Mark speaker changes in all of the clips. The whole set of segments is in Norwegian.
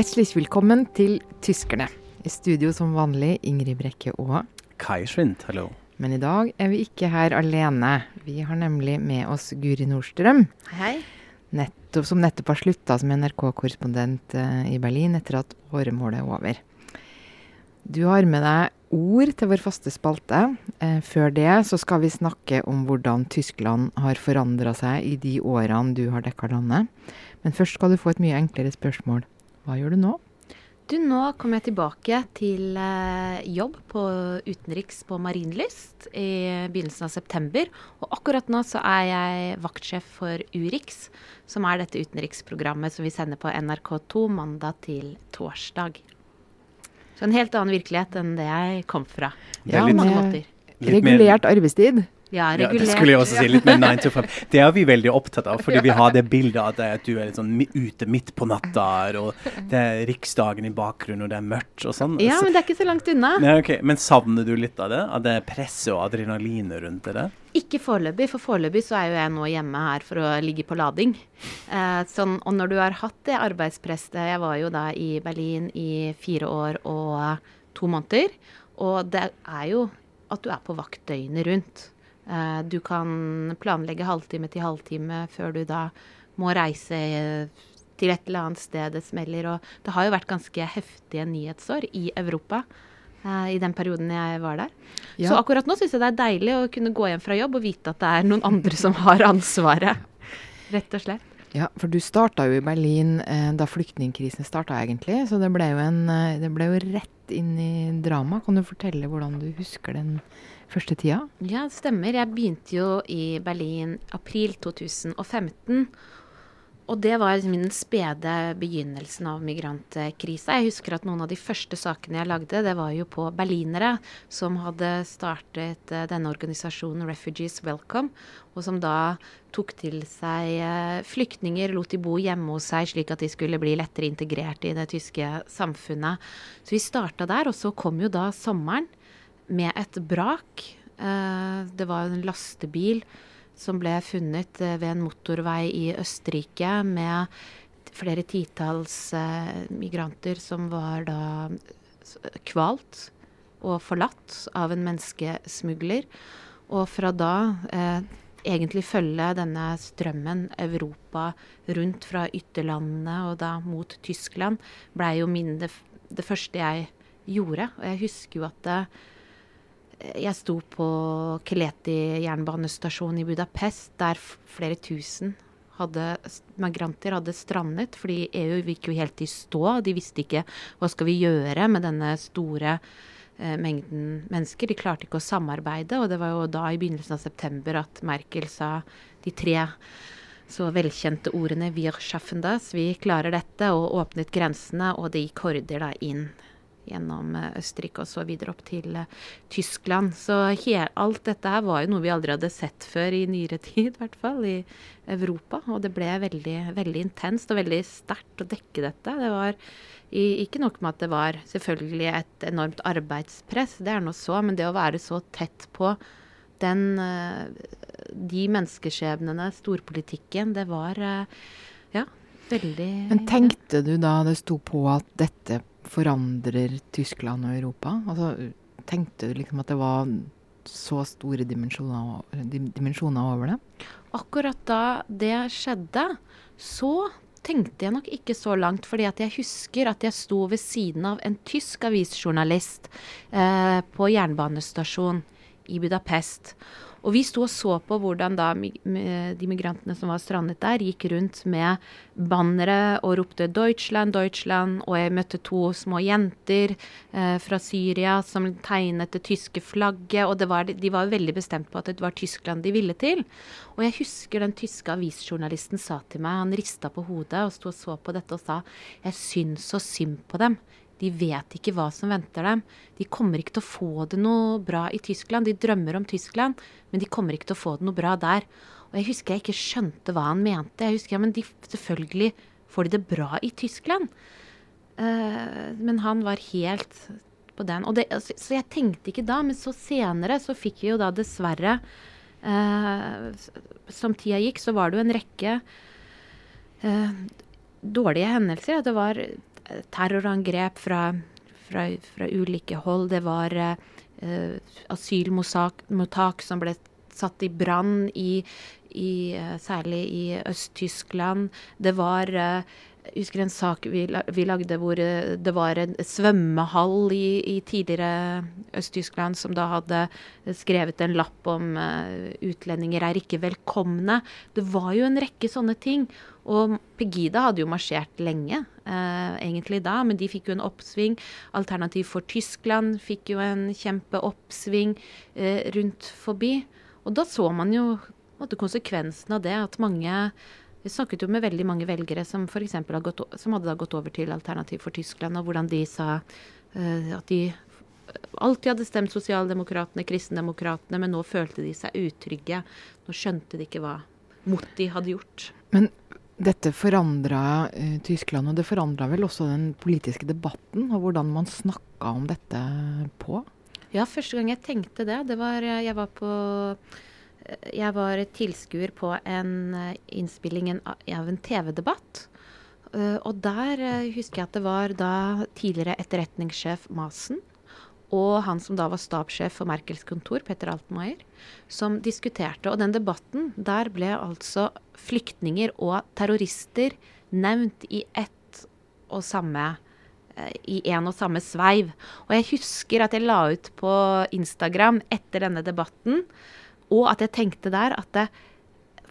Speaker 1: Herzlich velkommen til Tyskerne. I studio som vanlig Ingrid Brekke og
Speaker 2: Kai Schwind, hallo.
Speaker 1: Men i dag er vi ikke her alene. Vi har nemlig med oss Guri Nordstrøm.
Speaker 3: Hei.
Speaker 1: Nettopp, som nettopp har slutta som NRK-korrespondent eh, i Berlin etter at åremålet er over. Du har med deg ord til vår faste spalte. Eh, før det så skal vi snakke om hvordan Tyskland har forandra seg i de årene du har dekka landet. Men først skal du få et mye enklere spørsmål. Hva gjør du nå?
Speaker 3: Du, nå kommer jeg tilbake til eh, jobb på utenriks på Marienlyst i begynnelsen av september. Og akkurat nå så er jeg vaktsjef for Urix, som er dette utenriksprogrammet som vi sender på NRK2 mandag til torsdag. Så en helt annen virkelighet enn det jeg kom fra.
Speaker 1: Ja,
Speaker 3: på mange måter.
Speaker 2: Litt
Speaker 1: regulert arbeidstid.
Speaker 3: Ja,
Speaker 2: Ja,
Speaker 3: regulert.
Speaker 2: det skulle jeg også si. Litt mer 9 to 5. Det er vi veldig opptatt av, fordi vi har det bildet av at du er sånn ute midt på natta, og det er Riksdagen i bakgrunnen, og det er mørkt og sånn.
Speaker 3: Ja, men det er ikke så langt unna.
Speaker 2: Nei, okay. Men savner du litt av det? Av det presset og adrenalinet rundt det?
Speaker 3: Ikke foreløpig, for foreløpig så er jo jeg nå hjemme her for å ligge på lading. Eh, sånn, og når du har hatt det arbeidspresset Jeg var jo da i Berlin i fire år og to måneder. Og det er jo at du er på vakt døgnet rundt. Eh, du kan planlegge halvtime til halvtime før du da må reise eh, til et eller annet sted det smeller. Og det har jo vært ganske heftige nyhetsår i Europa eh, i den perioden jeg var der.
Speaker 1: Ja.
Speaker 3: Så akkurat nå syns jeg det er deilig å kunne gå hjem fra jobb og vite at det er noen andre som har ansvaret. Rett og slett.
Speaker 1: Ja, for du starta jo i Berlin eh, da flyktningkrisen starta, egentlig. Så det ble, jo en, det ble jo rett inn i drama. Kan du fortelle hvordan du husker den første tida?
Speaker 3: Ja, det stemmer. Jeg begynte jo i Berlin april 2015. Og det var min den spede begynnelsen av migrantkrisa. Jeg husker at noen av de første sakene jeg lagde, det var jo på berlinere som hadde startet eh, denne organisasjonen Refugees Welcome, og som da tok til seg eh, flyktninger, lot de bo hjemme hos seg slik at de skulle bli lettere integrert i det tyske samfunnet. Så vi starta der, og så kom jo da sommeren med et brak. Eh, Det var en lastebil som ble funnet eh, ved en motorvei i Østerrike med flere titalls eh, migranter som var da kvalt og forlatt av en menneskesmugler. Og fra da egentlig følge denne strømmen Europa rundt fra ytterlandene og da mot Tyskland, blei jo min det, det første jeg gjorde. Og jeg husker jo at det, jeg sto på Keleti jernbanestasjon i Budapest, der flere tusen hadde, migranter hadde strandet, fordi EU gikk jo helt i stå. De visste ikke hva skal vi gjøre med denne store eh, mengden mennesker. De klarte ikke å samarbeide, og det var jo da i begynnelsen av september at Merkel sa de tre så velkjente ordene 'Wir schaffen das', vi klarer dette, og åpnet grensene, og det gikk horder da inn gjennom eh, Østerrike og så videre opp til eh, Tyskland. Så alt dette her var jo noe vi aldri hadde sett før i nyere tid, i hvert fall i Europa. Og det ble veldig, veldig intenst og veldig sterkt å dekke dette. Det var ikke nok med at det var selvfølgelig et enormt arbeidspress, det er nå så, men det å være så tett på den, eh, de menneskeskjebnene, storpolitikken, det var ja, veldig
Speaker 1: Men tenkte du da det sto på at dette forandrer Tyskland og Europa? Altså, tenkte du liksom at det var så store dimensjoner, dimensjoner over det?
Speaker 3: Akkurat da det skjedde, så tenkte jeg nok ikke så langt. fordi at jeg husker at jeg sto ved siden av en tysk avisjournalist eh, på jernbanestasjon i Budapest. Og vi sto og så på hvordan da de migrantene som var strandet der, gikk rundt med bannere og ropte 'Deutschland, Deutschland'. Og jeg møtte to små jenter eh, fra Syria som tegnet det tyske flagget. Og var, de var veldig bestemt på at det var Tyskland de ville til. Og jeg husker den tyske avisjournalisten sa til meg, han rista på hodet og sto og så på dette og sa 'Jeg syns så synd på dem'. De vet ikke hva som venter dem. De kommer ikke til å få det noe bra i Tyskland. De drømmer om Tyskland, men de kommer ikke til å få det noe bra der. Og jeg husker jeg ikke skjønte hva han mente. Jeg husker, ja, men de, selvfølgelig får de det bra i Tyskland. Uh, men han var helt på den. Det, så, så jeg tenkte ikke da, men så senere så fikk vi jo da dessverre uh, Som tida gikk, så var det jo en rekke uh, dårlige hendelser. Det var terrorangrep fra, fra, fra, ulike hold. Det var uh, asylmottak som ble satt i brann i, i, særlig i Øst-Tyskland. Det var uh, jeg husker en sak vi, vi, lagde hvor eh, det var en svømmehall i, i tidligere Øst-Tyskland som da hadde skrevet en lapp om uh, 'utlendinger er ikke velkomne'. Det var jo en rekke sånne ting. Og Pegida hadde jo marsjert lenge, uh, egentlig da, men de fikk jo en oppsving. Alternativ for Tyskland fikk jo en kjempeoppsving uh, rundt forbi. Og da så man jo konsekvensen av det, at mange vi snakket jo med veldig mange velgere som f.eks. som hadde gått over til Alternativ for Tyskland, og hvordan de sa uh, at de alltid hadde stemt Sosialdemokratene, Kristendemokratene, men nå følte de seg utrygge. Nå skjønte de ikke hva de hadde gjort.
Speaker 1: Men dette forandra uh, Tyskland, og det forandra vel også den politiske debatten, og hvordan man snakka om dette på?
Speaker 3: Ja, første gang jeg tenkte det, det var Jeg var på jeg var tilskuer på en eh, innspilling av en TV-debatt. Eh, og der eh, husker jeg at det var da tidligere etterretningssjef Masen og han som da var stabssjef for Merkels kontor, Petter Altmaier, som diskuterte. Og den debatten, der ble altså flyktninger og terrorister nevnt i ett og samme i en og samme sveiv. Og jeg husker at jeg la ut på Instagram etter denne debatten og at jeg tenkte der at det,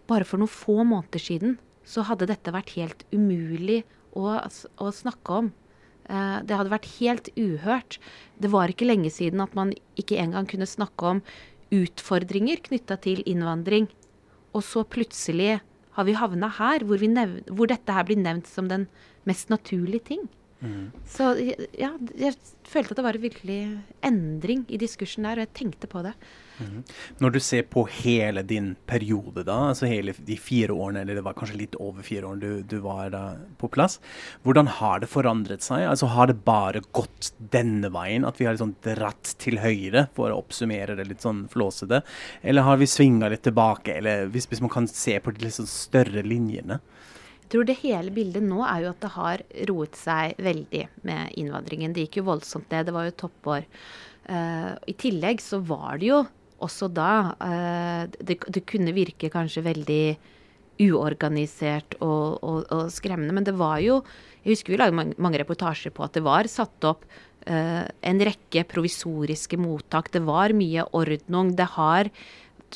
Speaker 3: bare for noen få måneder siden så hadde dette vært helt umulig å, å snakke om. Eh, det hadde vært helt uhørt. Det var ikke lenge siden at man ikke engang kunne snakke om utfordringer knytta til innvandring. Og så plutselig har vi havna her, hvor, hvor, dette her blir nevnt som den mest naturlige ting. Mm. Så ja, jeg følte at det var en virkelig endring i diskursen der, og jeg tenkte på det.
Speaker 2: Mm. Når du ser på hele din periode, da, altså hele de fire årene, eller det var kanskje litt over fire årene du, du var da på plass, hvordan har det forandret seg? Altså Har det bare gått denne veien, at vi har liksom dratt til høyre, for å oppsummere det litt sånn flåsete, eller har vi svinga litt tilbake, eller hvis, hvis, man kan se på de liksom større linjene?
Speaker 3: Jeg tror det hele bildet nå er jo at det har roet seg veldig med innvandringen. Det gikk jo voldsomt ned, det var jo toppår. Uh, I tillegg så var det jo også da uh, det, det, kunne virke kanskje veldig uorganisert og, og, og, skremmende, men det var jo Jeg husker vi laget mange, mange reportasjer på at det var satt opp uh, en rekke provisoriske mottak. Det var mye ordnung. Det har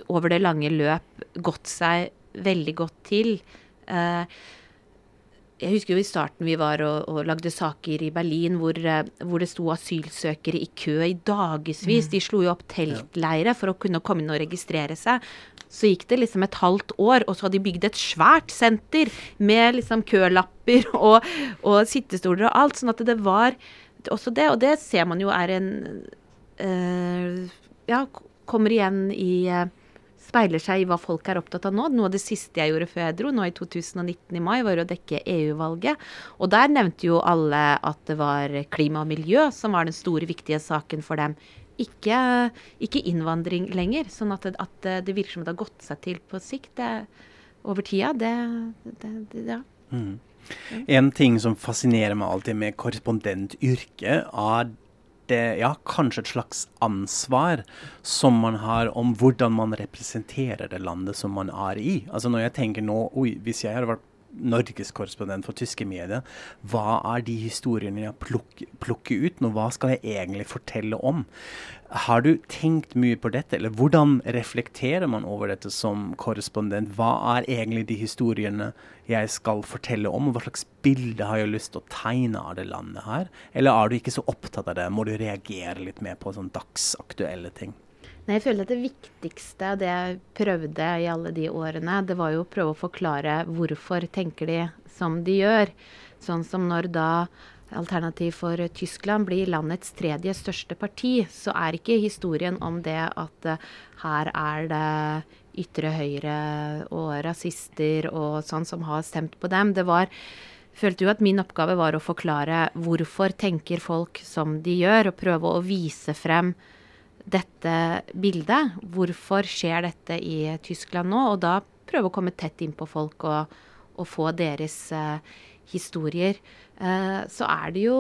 Speaker 3: over det lange løp gått seg veldig godt til. Uh, jeg husker jo i starten vi var og, og lagde saker i Berlin hvor, eh, hvor, det sto asylsøkere i kø i dagevis. De slo jo opp teltleire for å kunne komme inn og registrere seg. Så gikk det liksom et halvt år, og så hadde de bygd et svært senter med liksom kølapper og, og sittestoler og alt. Sånn at det var også det. Og det ser man jo er en øh, Ja, kommer igjen i øh, speiler seg i hva folk er opptatt av nå. Noe av det siste jeg gjorde før jeg dro, nå i 2019 i mai, var å dekke EU-valget. Og der nevnte jo alle at det var klima og miljø som var den store, viktige saken for dem. Ikke, ikke innvandring lenger. Sånn at det, at det, virker som det har gått seg til på sikt det, over tida. Det, det ja. Mm.
Speaker 2: En ting som fascinerer meg alltid med korrespondentyrket, er ja, kanskje et slags ansvar som man har om hvordan man representerer det landet som man er i. Altså Når jeg tenker nå oi, Hvis jeg hadde vært norgeskorrespondent for tyske medier, hva er de historiene jeg plukker, plukker ut nå? Hva skal jeg egentlig fortelle om? Har du tenkt mye på dette, eller hvordan reflekterer man over dette som korrespondent? Hva er egentlig de historiene jeg skal fortelle om, og hva slags bilde har jeg lyst til å tegne av det landet her? Eller er du ikke så opptatt av det, må du reagere litt mer på sånn dagsaktuelle ting?
Speaker 3: Nei, jeg føler at Det viktigste, og det jeg prøvde i alle de årene, det var jo å prøve å forklare hvorfor tenker de som de gjør. Sånn som når da Alternativ for Tyskland blir landets tredje største parti, så er ikke historien om det at uh, her er det ytre høyre og rasister og sånn som har stemt på dem. Det var følte jo at min oppgave var å forklare hvorfor tenker folk som de gjør, og prøve å vise frem dette bildet. Hvorfor skjer dette i Tyskland nå? Og da prøve å komme tett inn på folk og, og få deres uh, historier, Uh, så er det jo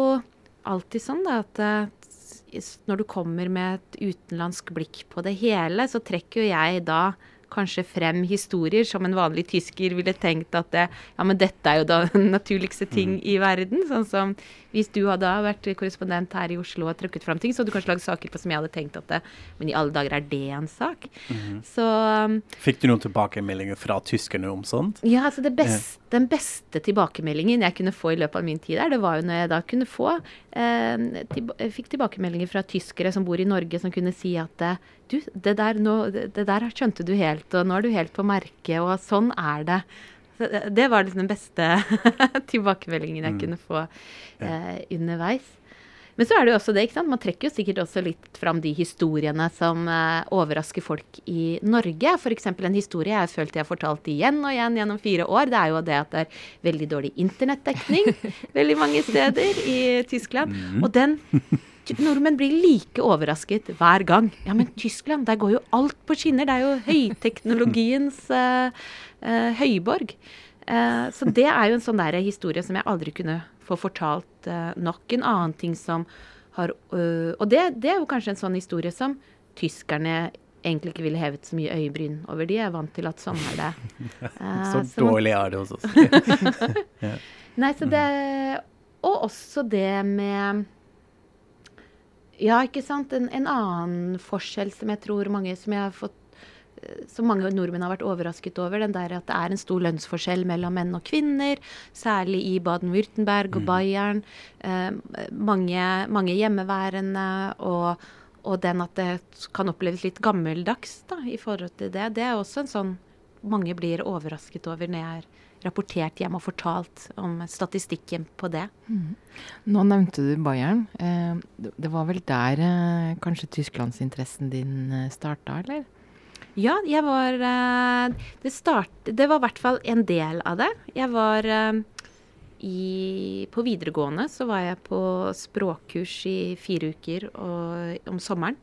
Speaker 3: alltid sånn da, at uh, når du kommer med et utenlandsk blikk på det hele, så trekker jo jeg da kanskje frem historier som en vanlig tysker ville tenkt at det, ja, men dette er jo da den naturligste ting mm. i verden. Sånn som hvis du hadde vært korrespondent her i Oslo og trukket fram ting, så hadde du kanskje lagd saker på som jeg hadde tenkt at det, Men i alle dager, er det en sak? Mm -hmm. Så um,
Speaker 2: Fikk du noen tilbakemeldinger fra tyskerne om sånt?
Speaker 3: Ja, altså beste, den beste tilbakemeldingen jeg kunne få i løpet av min tid der, det var jo når jeg da kunne få eh, til, Fikk tilbakemeldinger fra tyskere som bor i Norge, som kunne si at eh, du, det der, nå, det der skjønte du helt, og nå er du helt på merket, og sånn er det. Det var liksom den beste tilbakemeldingen jeg mm. kunne få eh, underveis. Men så er det jo også det, ikke sant. Man trekker jo sikkert også litt fram de historiene som eh, overrasker folk i Norge. F.eks. en historie jeg har følt jeg har fortalt igjen og igjen gjennom fire år. Det er jo det at det er veldig dårlig internettdekning veldig mange steder i Tyskland. Mm. Og den Nordmenn blir like overrasket hver gang. Ja, men Tyskland, der går jo alt på skinner. Det er jo høyteknologiens uh, uh, høyborg. Uh, så det er jo en sånn der historie som jeg aldri kunne få fortalt nok. En annen ting som har Og det, det, er jo kanskje en sånn historie som tyskerne egentlig ikke ville hevet så mye øyebryn over. De er vant til at sånn er det.
Speaker 2: så, så dårlig er det hos oss.
Speaker 3: Nei, så det Og også det med ja, ikke sant. En, en, annen forskjell som jeg tror mange som jeg har fått eh, som mange nordmenn har vært overrasket over, den der at det er en stor lønnsforskjell mellom menn og kvinner. Særlig i Baden-Würtemberg og mm. Bayern. Eh, mange, mange, hjemmeværende. Og, og, den at det kan oppleves litt gammeldags da, i forhold til det. Det er også en sånn mange blir overrasket over når jeg er rapportert hjem og fortalt om statistikken på det. Mm.
Speaker 1: Nå nevnte du Bayern. Eh, det var vel der eh, kanskje tysklandsinteressen din eh, starta, eller?
Speaker 3: Ja, jeg var Det, start, det var i hvert fall en del av det. Jeg var i, På videregående så var jeg på språkkurs i fire uker og, om sommeren.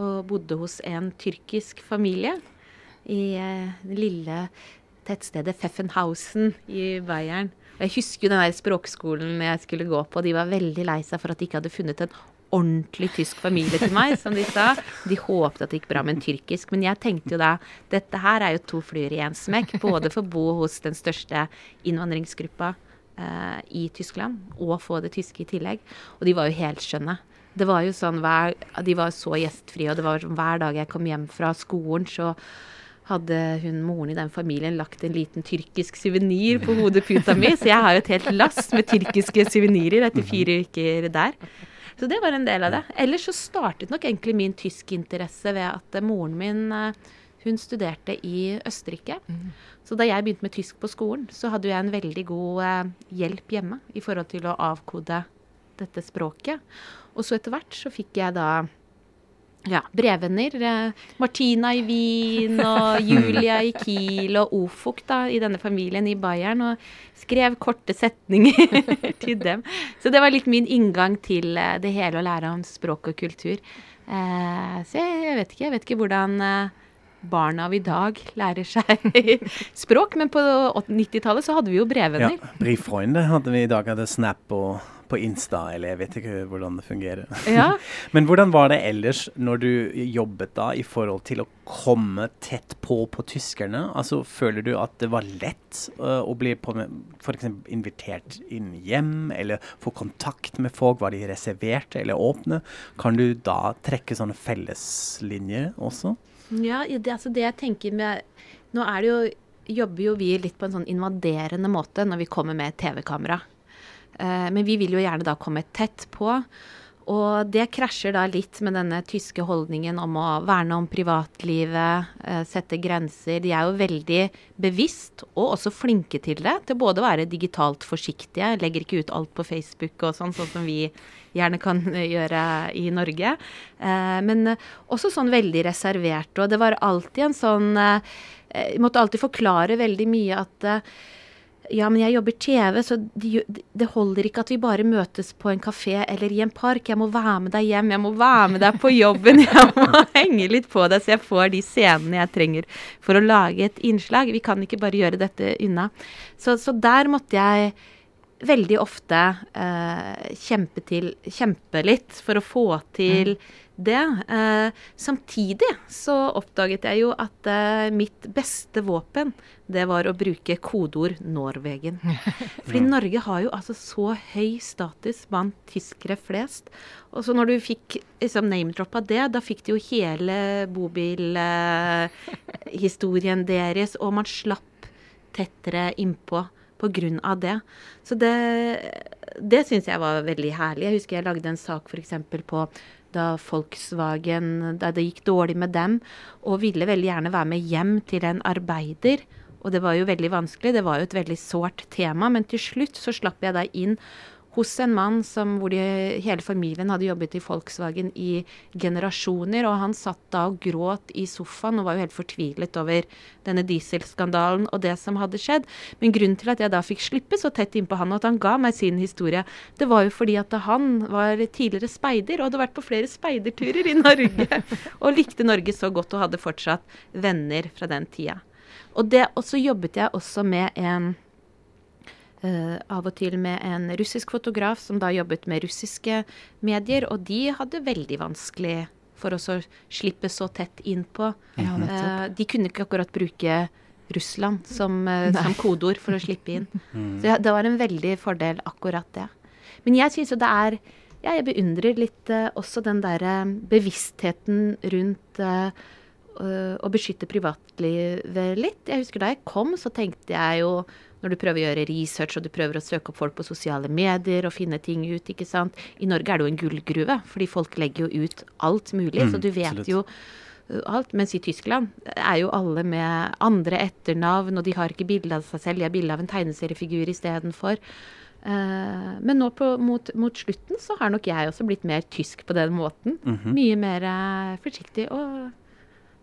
Speaker 3: Og bodde hos en tyrkisk familie i den lille tettstedet Pfeffenhausen i Bayern. Jeg husker jo den der språkskolen jeg skulle gå på. De var veldig lei seg for at de ikke hadde funnet en ordentlig tysk familie til meg, som de sa. De håpet at det gikk bra med en tyrkisk. Men jeg tenkte jo da dette her er jo to flyer i én smekk. Både for å bo hos den største innvandringsgruppa eh, i Tyskland, og få det tyske i tillegg. Og de var jo helt skjønne. Det var jo sånn hver, De var så gjestfrie, og det var hver dag jeg kom hjem fra skolen, så hadde hun moren i den familien lagt en liten tyrkisk suvenir på hodeputa mi. Så jeg har jo et helt lass med tyrkiske suvenirer etter fire uker der. Så det var en del av det. Ellers så startet nok egentlig min tyskinteresse ved at moren min eh, hun studerte i Østerrike. Så da jeg begynte med tysk på skolen, så hadde jeg en veldig god eh, hjelp hjemme i forhold til å avkode dette språket. Og så etter hvert så fikk jeg da ja, brevvenner. Eh, Martina i Wien og Julia i Kiel og Ofuk da, i denne familien i Bayern. Og skrev korte setninger til dem. Så det var litt min inngang til eh, det hele å lære om språk og kultur. Eh, så jeg, jeg, vet ikke, jeg vet ikke hvordan eh, barna av i dag lærer seg språk, men på 90-tallet så hadde vi jo brevvenner.
Speaker 2: Ja, Brifreunde hadde vi i dag. Hadde Snap og på Insta, eller jeg vet ikke hvordan det fungerer.
Speaker 3: Ja.
Speaker 2: Men hvordan var det ellers når du jobbet da i forhold til å komme tett på på tyskerne? Altså Føler du at det var lett uh, å bli f.eks. invitert inn hjem, eller få kontakt med folk? Var de reserverte eller åpne? Kan du da trekke sånne felleslinjer også?
Speaker 3: Ja, det, altså det jeg tenker med Nå er det jo jobber jo vi litt på en sånn invaderende måte når vi kommer med TV-kamera. Eh, men vi vil jo gjerne da komme tett på. Og det krasjer da litt med denne tyske holdningen om å verne om privatlivet, eh, sette grenser. De er jo veldig bevisst, og også flinke til det. Til både å være digitalt forsiktige, legger ikke ut alt på Facebook og sånn, sånn som vi gjerne kan gjøre i Norge. Eh, men også sånn veldig reservert. Og det var alltid en sånn Jeg måtte alltid forklare veldig mye at ja, men jeg jobber TV, så det holder ikke at vi bare møtes på en kafé eller i en park. Jeg må være med deg hjem, jeg må være med deg på jobben. Jeg må henge litt på deg så jeg får de scenene jeg trenger for å lage et innslag. Vi kan ikke bare gjøre dette unna. Så, så der måtte jeg veldig ofte eh, kjempe, til, kjempe litt for å få til mm. Det. Eh, samtidig så oppdaget jeg jo at eh, mitt beste våpen, det var å bruke kodeord 'Norwegen'. Fordi Norge har jo altså så høy status blant tyskere flest. Og så når du fikk liksom, name-droppa det, da fikk du jo hele bobilhistorien eh, deres, og man slapp tettere innpå pga. det. Så det, det syns jeg var veldig herlig. Jeg husker jeg lagde en sak f.eks. på da Volkswagen Da det gikk dårlig med dem, og ville veldig gjerne være med hjem til en arbeider. Og det var jo veldig vanskelig, det var jo et veldig sårt tema. Men til slutt så slapp jeg da inn hos en mann som, hvor de, hele familien hadde jobbet i Volkswagen i generasjoner. Og han satt da og gråt i sofaen og var jo helt fortvilet over denne dieselskandalen og det som hadde skjedd. Men grunnen til at jeg da fikk slippe så tett innpå han, og at han ga meg sin historie, det var jo fordi at han var tidligere speider og hadde vært på flere speiderturer i Norge. og likte Norge så godt og hadde fortsatt venner fra den tida. Og, det, og så jobbet jeg også med en av og til med en russisk fotograf som da jobbet med russiske medier, og de hadde veldig vanskelig for å slippe så tett innpå. Ja, uh, de kunne ikke akkurat bruke Russland som, uh, som kodeord for å slippe inn. Mm. Så det var en veldig fordel, akkurat det. Men jeg syns jo det er ja, Jeg beundrer litt også den derre bevisstheten rundt å beskytte privatlivet litt. Jeg husker da jeg kom, så tenkte jeg jo når du prøver å gjøre research og du prøver å søke opp folk på sosiale medier og finne ting ut, ikke sant. I Norge er det jo en gullgruve, fordi folk legger jo ut alt mulig. Mm, så du vet absolutt. jo uh, alt. Mens i Tyskland er jo alle med andre etternavn, og de har ikke bilde av seg selv, de har bilde av en tegneseriefigur istedenfor. Uh, men nå på, mot, mot, slutten så har nok jeg også blitt mer tysk på den måten. Mm -hmm. Mye mer uh, forsiktig og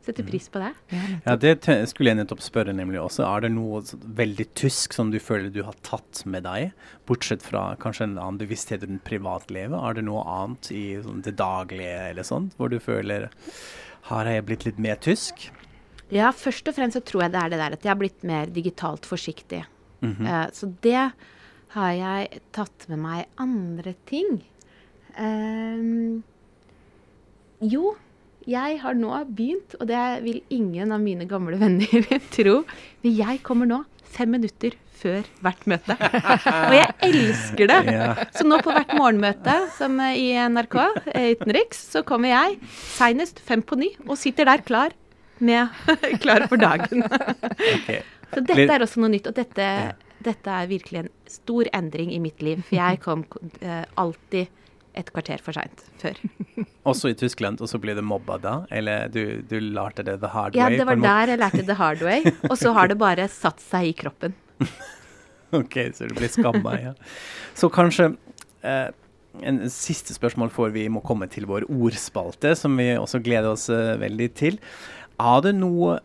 Speaker 3: setter pris på det.
Speaker 2: Ja, Det skulle jeg nettopp spørre nemlig også. Er det noe veldig tysk som du føler du har tatt med deg, bortsett fra kanskje en annen bevissthet rundt privatlivet? Er det noe annet i sånn, det daglige eller sånt, hvor du føler har jeg blitt litt mer tysk?
Speaker 3: Ja, først og fremst så tror jeg det er det der at jeg har blitt mer digitalt forsiktig. Mm -hmm. uh, så det har jeg tatt med meg andre ting. Um, jo, jeg har nå begynt, og det vil ingen av mine gamle venner tro, men jeg kommer nå fem minutter før hvert møte. Og jeg elsker det! Så nå på hvert morgenmøte som i NRK eh, utenriks, så kommer jeg seinest fem på ni og sitter der klar, med, klar for dagen. Så dette er også noe nytt, og dette, dette er virkelig en stor endring i mitt liv. For jeg kom uh, alltid et kvarter for seint før.
Speaker 2: Også i Tyskland, og så blir det mobba da? Eller du, du lærte det the hard
Speaker 3: way? Ja, det var der jeg lærte the hard way. Og så har det bare satt seg i kroppen.
Speaker 2: OK, så du blir skamma, ja. Så kanskje eh, en siste spørsmål før vi må komme til vår ordspalte, som vi også gleder oss eh, veldig til. Er det noe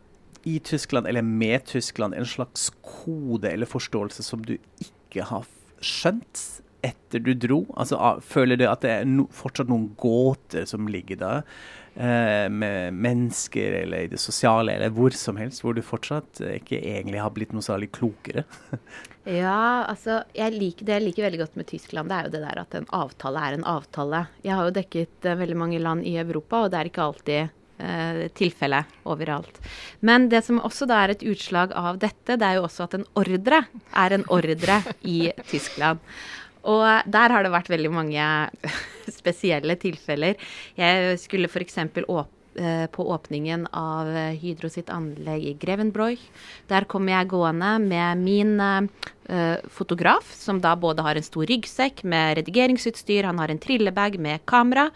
Speaker 2: i Tyskland, eller med Tyskland, en slags kode eller forståelse som du ikke har skjønt etter du dro? Altså, føler du at det er no, fortsatt noen gåter som ligger der? Eh, med mennesker eller i det sosiale eller hvor som helst, hvor du fortsatt ikke egentlig har blitt noe særlig klokere?
Speaker 3: ja, altså jeg liker, Det jeg liker veldig godt med Tyskland, det er jo det der at en avtale er en avtale. Jeg har jo dekket uh, veldig mange land i Europa, og det er ikke alltid Uh, tilfelle overalt. Men det som også da er et utslag av dette, det er jo også at en ordre er en ordre i Tyskland. Og der har det vært veldig mange spesielle tilfeller. Jeg skulle f.eks. Åp eh, på åpningen av Hydro sitt anlegg i Grevenbroich. Der kom jeg gående med min uh, fotograf, som da både har en stor ryggsekk med redigeringsutstyr, han har en trillebag med kamera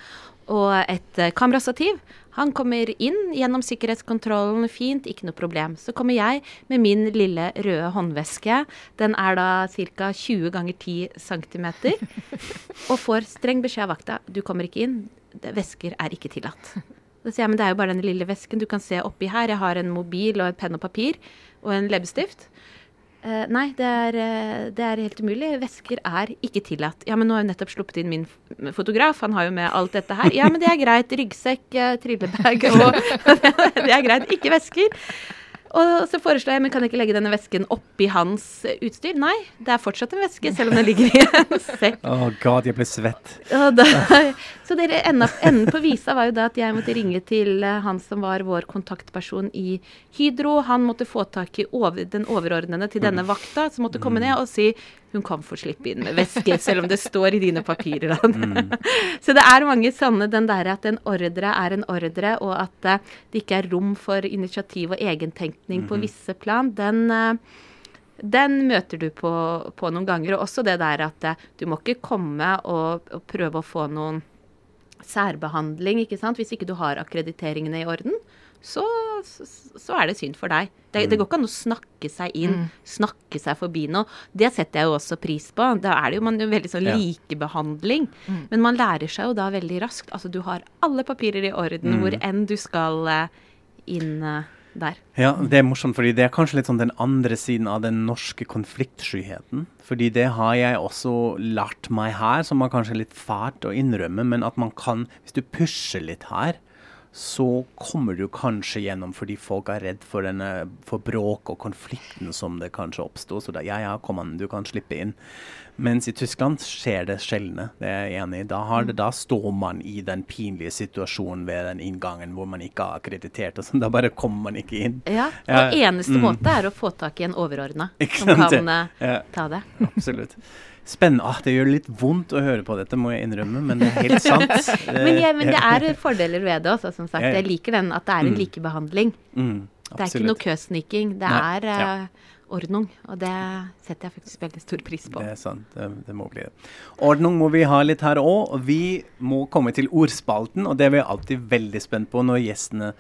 Speaker 3: og et uh, kamerastativ. Han kommer inn gjennom sikkerhetskontrollen fint, ikke noe problem. Så kommer jeg med min lille røde håndveske. Den er da ca. 20 ganger 10 cm. Og får streng beskjed av vakta. Du kommer ikke inn. Vesker er ikke tillatt. Da sier jeg men det er jo bare den lille vesken. Du kan se oppi her. Jeg har en mobil og en penn og papir og en leppestift. Uh, nei, det er, uh, det er, helt umulig. Væsker er ikke tillatt. Ja, men nå har jeg nettopp sluppet inn min fotograf. Han har jo med alt dette her. Ja, men det er greit. Ryggsekk, uh, trillebag og Det er greit. Ikke væsker. Og så foreslår jeg, men kan jeg ikke legge denne vesken oppi hans eh, utstyr? Nei, det er fortsatt en veske, selv om den ligger i en sekk.
Speaker 2: Oh god, jeg ble svett.
Speaker 3: Da, så dere, enden, enden på visa var jo da at jeg måtte ringe til eh, han som var vår kontaktperson i Hydro. Han måtte få tak i over, den overordnede til denne vakta, som måtte komme ned og si hun kan få slippe inn med væske, selv om det står i dine papirer. så det er mange sånne, den der at en ordre er en ordre, og at eh, det ikke er rom for initiativ og egentenkning på visse plan, den, eh, den møter du på, på noen ganger. Og også det der at eh, du må ikke komme og, og prøve å få noen særbehandling, ikke sant, hvis ikke du har akkrediteringene i orden. Så, så, så er det synd for deg. Det, det, går ikke an å snakke seg inn, snakke seg forbi noe. Det setter jeg jo også pris på. Da er det jo man, jo veldig sånn
Speaker 2: Ja.
Speaker 3: likebehandling. Men man lærer seg jo da veldig raskt. Altså du har alle papirer i orden hvor enn du skal eh, inn eh, der.
Speaker 2: Ja, det er morsomt, fordi det er kanskje litt sånn den andre siden av den norske konfliktskyheten. Fordi det har jeg også lært meg her, som er kanskje litt fælt å innrømme, men at man kan, hvis du pusher litt her, så kommer du kanskje gjennom fordi folk er redd for, denne, for bråk og konflikten som det kanskje oppstår. Så da, ja, ja, kom an, du kan slippe inn. Mens i Tyskland skjer det sjeldne, det er jeg enig i. Da, det, da står man i den pinlige situasjonen ved den inngangen hvor man ikke er akkreditert, og sånn. Da bare kommer man ikke inn.
Speaker 3: Ja, Og eneste
Speaker 2: mm.
Speaker 3: måte er å få tak i en overordna som kan eh,
Speaker 2: Ja.
Speaker 3: ta det.
Speaker 2: Absolutt. Spennende. Ah, det gjør litt vondt å høre på dette, må jeg innrømme, men det er helt sant.
Speaker 3: Men, ja, men det er fordeler ved det også, som sagt. Jeg liker den at det er en
Speaker 2: Mm.
Speaker 3: likebehandling.
Speaker 2: Mm,
Speaker 3: Det er ikke noe køsniking. Det
Speaker 2: Nei,
Speaker 3: er
Speaker 2: ja.
Speaker 3: eh, ordnung. Og det setter jeg faktisk veldig stor pris på.
Speaker 2: Det er sant. Det, det må bli det. Ordnung må vi ha litt her òg. Vi må komme til ordspalten, og det er vi alltid veldig spent på når gjestene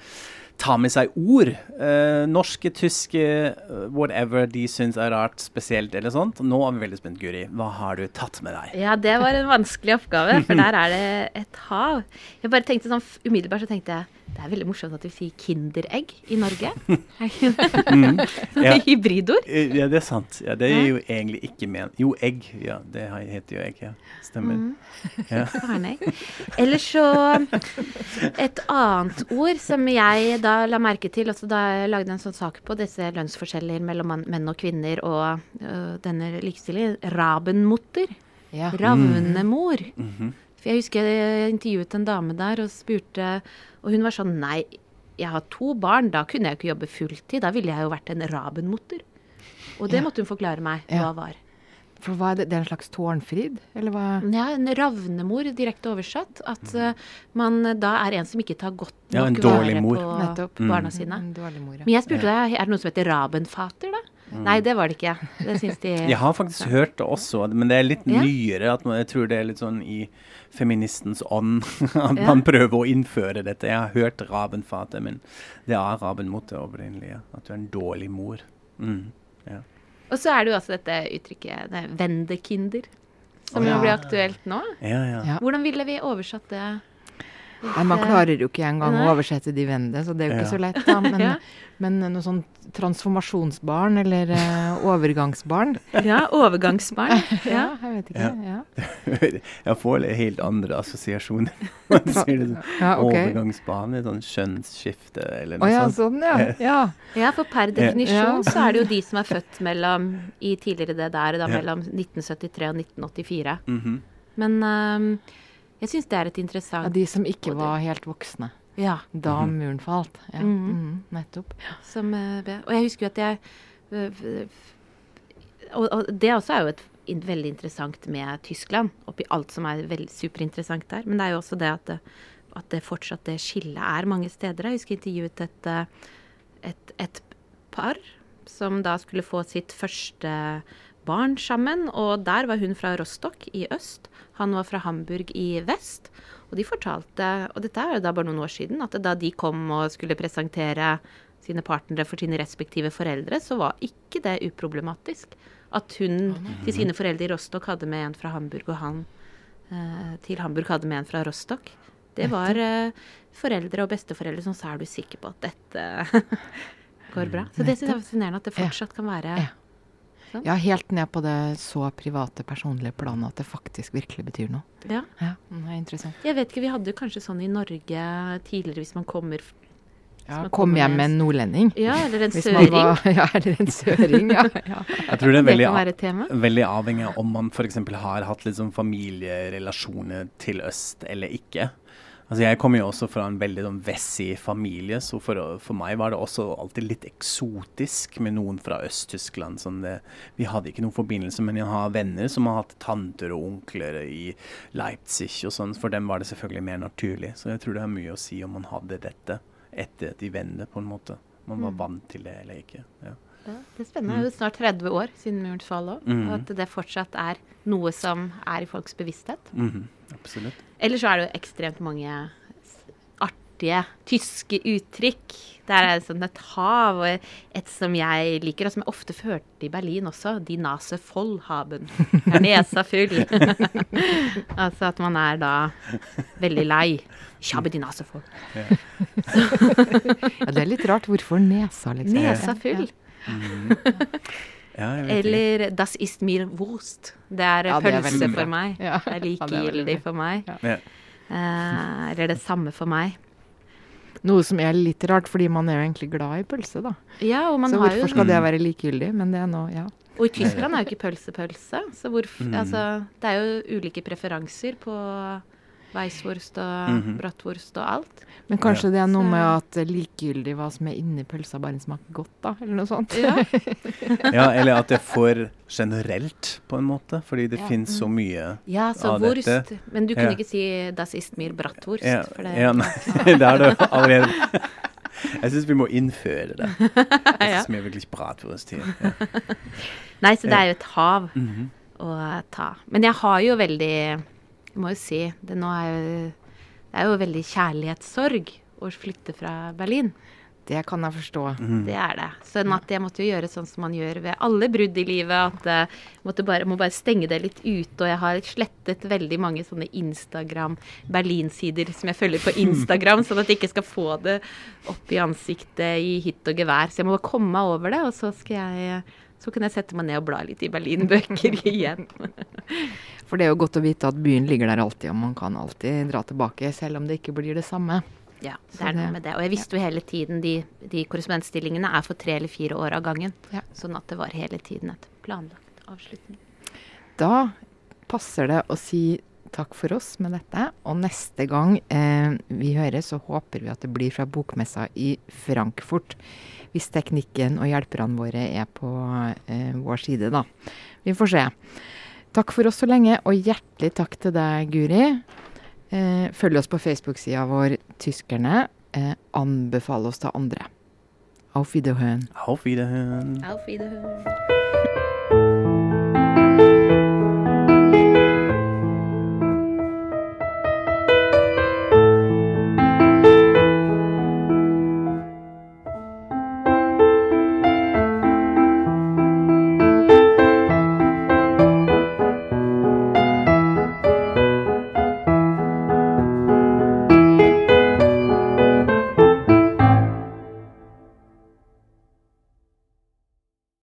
Speaker 2: tar med seg ord. Eh, norske, tyske, eh, whatever de syns er rart, spesielt eller sånt. Nå er vi veldig spent, Guri. Hva har du tatt med deg?
Speaker 3: Ja, det var en vanskelig oppgave, for der er det et hav. Jeg bare tenkte sånn, Umiddelbart så tenkte jeg det er veldig morsomt at vi sier Kinderegg i Norge.
Speaker 2: Ja.
Speaker 3: hybridord.
Speaker 2: Eh, Ja, det er sant. Ja, det er jo egentlig ikke ment. Jo, egg. Ja, det heter jo egg, ja. Stemmer.
Speaker 3: Mm.
Speaker 2: Ja.
Speaker 3: Eller Ellers så Et annet ord som jeg da la merke til, også da jeg lagde en sånn sak på disse lønnsforskjeller mellom menn og kvinner og øh, denne likestillingen, rabenmutter.
Speaker 1: Ja.
Speaker 3: Ravnemor.
Speaker 2: Mhm.
Speaker 3: For jeg husker jeg intervjuet en dame der og spurte, og hun var sånn Nei, jeg har to barn, da kunne jeg ikke jobbe fulltid. Da ville jeg jo vært en rabenmutter. Og det
Speaker 1: Ja.
Speaker 3: måtte hun forklare meg
Speaker 1: Ja.
Speaker 3: hva var.
Speaker 1: For hva er det? Det er en slags tårnfrid? Eller hva?
Speaker 3: Ja, en ravnemor, direkte oversatt. At eh, man da er en som ikke tar godt nok
Speaker 2: ja,
Speaker 3: vare på
Speaker 1: Nettopp.
Speaker 3: barna sine.
Speaker 1: En dårlig mor, ja.
Speaker 3: Men jeg spurte deg, er det noe som heter rabenfater, da? Nei, det var det ikke. Det syns de
Speaker 2: Jeg har faktisk hørt det også, men det er litt
Speaker 3: Ja.
Speaker 2: nyere. at man, Jeg tror det er litt sånn i feministens ånd at
Speaker 3: Ja.
Speaker 2: man prøver å innføre dette. Jeg har hørt rabenfate, men det er raben mot det opprinnelige. At du er en dårlig mor. Mm. Ja.
Speaker 3: Og så er det jo også dette uttrykket det vendekinder, som
Speaker 2: oh,
Speaker 3: jo
Speaker 1: ja.
Speaker 3: blir aktuelt nå.
Speaker 2: Ja, ja.
Speaker 1: Ja.
Speaker 3: Hvordan ville vi oversatt det?
Speaker 1: Nei, man klarer jo ikke engang
Speaker 3: Nei.
Speaker 1: å oversette de vennene, så det er jo ikke
Speaker 2: Ja.
Speaker 1: så lett. da. Men,
Speaker 3: Ja.
Speaker 1: men noe sånn transformasjonsbarn eller uh, overgangsbarn
Speaker 3: Ja, overgangsbarn. Ja.
Speaker 1: jeg vet ikke. Ja,
Speaker 2: Jeg får helt andre assosiasjoner. Man sier det sånn.
Speaker 1: ja ok.
Speaker 2: Overgangsbane, sånn kjønnsskifte eller
Speaker 1: Å
Speaker 2: oh,
Speaker 1: ja,
Speaker 2: sånt.
Speaker 1: sånn, ja. ja.
Speaker 3: Ja, for per definisjon
Speaker 1: Ja.
Speaker 3: så er det jo de som er født mellom i tidligere det der, da
Speaker 2: Ja.
Speaker 3: mellom 1973 og 1984.
Speaker 2: Mhm.
Speaker 3: Men ehm, jeg syns det er et interessant ja.
Speaker 1: De som ikke
Speaker 3: Og det-
Speaker 1: var helt voksne
Speaker 3: Ja.
Speaker 1: da
Speaker 2: Mhm.
Speaker 1: muren falt. Ja.
Speaker 3: Mhm.
Speaker 1: mhm, nettopp.
Speaker 3: Som, eh, og jeg husker jo at jeg øh, og, og det også er jo et in, veldig interessant med Tyskland, oppi alt som er veldig superinteressant der. Men det er jo også det at det, at det fortsatt det skillet er mange steder. Jeg husker jeg intervjuet et, eh, et, et par som da skulle få sitt første barn sammen. Og der var hun fra Rostock i øst, han var fra Hamburg i vest. Og de fortalte, og dette er jo da bare noen år siden, at da de kom og skulle presentere sine partnere for sine respektive foreldre, så var ikke det uproblematisk. At hun til sine foreldre i Rostock hadde med en fra Hamburg, og han eh, til Hamburg hadde med en fra Rostock. Det var eh, foreldre og besteforeldre som sa er du sikker på at dette går bra. Så det syns jeg er fascinerende at det fortsatt kan være
Speaker 1: Ja.
Speaker 3: sånn.
Speaker 1: Ja, helt ned på det så private, personlige planet at det faktisk virkelig betyr noe.
Speaker 3: Ja.
Speaker 1: Ja, det er interessant.
Speaker 3: Jeg vet ikke, vi hadde kanskje sånn i Norge tidligere hvis man kommer
Speaker 1: Ja, kom hjem med en nordlending.
Speaker 3: Ja, eller en søring.
Speaker 1: var- Ja, eller en søring, ja. ja.
Speaker 2: Jeg tror det er veldig,
Speaker 3: det
Speaker 2: a-
Speaker 3: være et tema.
Speaker 2: veldig avhengig av om man f.eks. har hatt sånn familierelasjoner til øst eller ikke. Altså Jeg kommer jo også fra en veldig sånn vessig familie, så for, for meg var det også alltid litt eksotisk med noen fra Øst-Tyskland. Sånn vi hadde ikke noen forbindelse, men jeg har venner som har hatt tanter og onkler i Leipzig og sånn. For dem var det selvfølgelig mer naturlig. Så jeg tror det har mye å si om man hadde dette etter de vennene, på en måte. Man var
Speaker 3: Mm.
Speaker 2: vant til det eller ikke. Ja.
Speaker 3: Ja, det er spennende. Det er jo snart 30 år siden murens fall òg.
Speaker 2: Mm.
Speaker 3: Og at det fortsatt er noe som er i folks bevissthet.
Speaker 2: Mhm, absolutt.
Speaker 3: Eller så er det jo ekstremt mange artige tyske uttrykk. Der er det sånn et hav, og et som jeg liker, og som jeg ofte førte i Berlin også. Die Nase voll haben. Er nesa full. altså at man er da veldig lei. Ich habe die Nase voll.
Speaker 1: ja, det er litt rart. Hvorfor nesa, liksom?
Speaker 3: Nesa full.
Speaker 2: Mhm. Ja.
Speaker 3: Eller Das ist mir Wurst. Det er
Speaker 1: Ja, det er
Speaker 3: pølse
Speaker 1: veldig
Speaker 3: for meg.
Speaker 1: Ja.
Speaker 3: Det er
Speaker 1: er
Speaker 3: likegyldig for meg.
Speaker 1: Ja.
Speaker 2: Ja.
Speaker 3: Eh, eller det samme for meg.
Speaker 1: Noe som er litt rart, fordi man er jo egentlig glad i pølse, da.
Speaker 3: Ja, og man
Speaker 1: så
Speaker 3: har jo
Speaker 1: hvorfor skal det være likegyldig? Men det er nå, ja.
Speaker 3: Og i Tyskland er jo ikke pølse pølse. Så hvorfor
Speaker 2: Mm.
Speaker 3: altså, det er jo ulike preferanser på Weisswurst og
Speaker 2: Mhm.
Speaker 3: bratwurst og alt.
Speaker 1: Men kanskje
Speaker 2: Ja.
Speaker 1: det er noe med at likegyldig hva som er inni pølsa, bare den smaker godt, da, eller noe sånt.
Speaker 3: Ja.
Speaker 2: ja, eller at det er for generelt, på en måte. Fordi det
Speaker 3: Ja.
Speaker 2: finnes så mye
Speaker 3: Ja, så
Speaker 2: av
Speaker 3: wurst.
Speaker 2: dette.
Speaker 3: Men du kunne
Speaker 2: Ja.
Speaker 3: ikke si 'das ist mir bratwurst'.
Speaker 2: Ja,
Speaker 3: for det,
Speaker 2: ja, nei, det er det allerede. Jeg syns vi må innføre det. Jeg
Speaker 3: Ja.
Speaker 2: syns vi er virkelig bratwurst her. Ja.
Speaker 3: Nei, så det er jo et hav
Speaker 2: Mhm.
Speaker 3: å ta. Men jeg har jo veldig Jeg må jo si det nå er jo Det er jo veldig kjærlighetssorg å flytte fra Berlin.
Speaker 1: Det kan jeg forstå.
Speaker 2: Mm.
Speaker 3: Det er det. Sånn at jeg måtte jo gjøre sånn som man gjør ved alle brudd i livet. At jeg måtte bare, må bare stenge det litt ut. Og jeg har slettet veldig mange sånne Instagram-Berlin-sider som jeg følger på Instagram, sånn at jeg ikke skal få det opp i ansiktet i hytt og gevær. Så jeg må bare komme meg over det, og så skal jeg så kan jeg sette meg ned og bla litt i Berlin-bøker igjen.
Speaker 1: For det er jo godt å vite at byen ligger der alltid, og man kan alltid dra tilbake, selv om det ikke blir det samme.
Speaker 3: Ja, det er noe med det. Og jeg visste jo hele tiden de, de korrespondentstillingene er for tre eller fire år av gangen.
Speaker 1: Ja.
Speaker 3: Sånn at det var hele tiden et planlagt avslutning.
Speaker 1: Da passer det å si takk for oss med dette. Og neste gang eh, vi høres, så håper vi at det blir fra bokmessa i Frankfurt. Hvis teknikken og hjelperne våre er på eh, vår side, da. Vi får se. Takk for oss så lenge, og hjertelig takk til deg, Guri. Eh, følg oss på Facebook-sida vår, Tyskerne. Eh, anbefal oss til andre. Auf Wiederhören.
Speaker 2: Auf Wiederhören.
Speaker 3: Auf Wiederhören.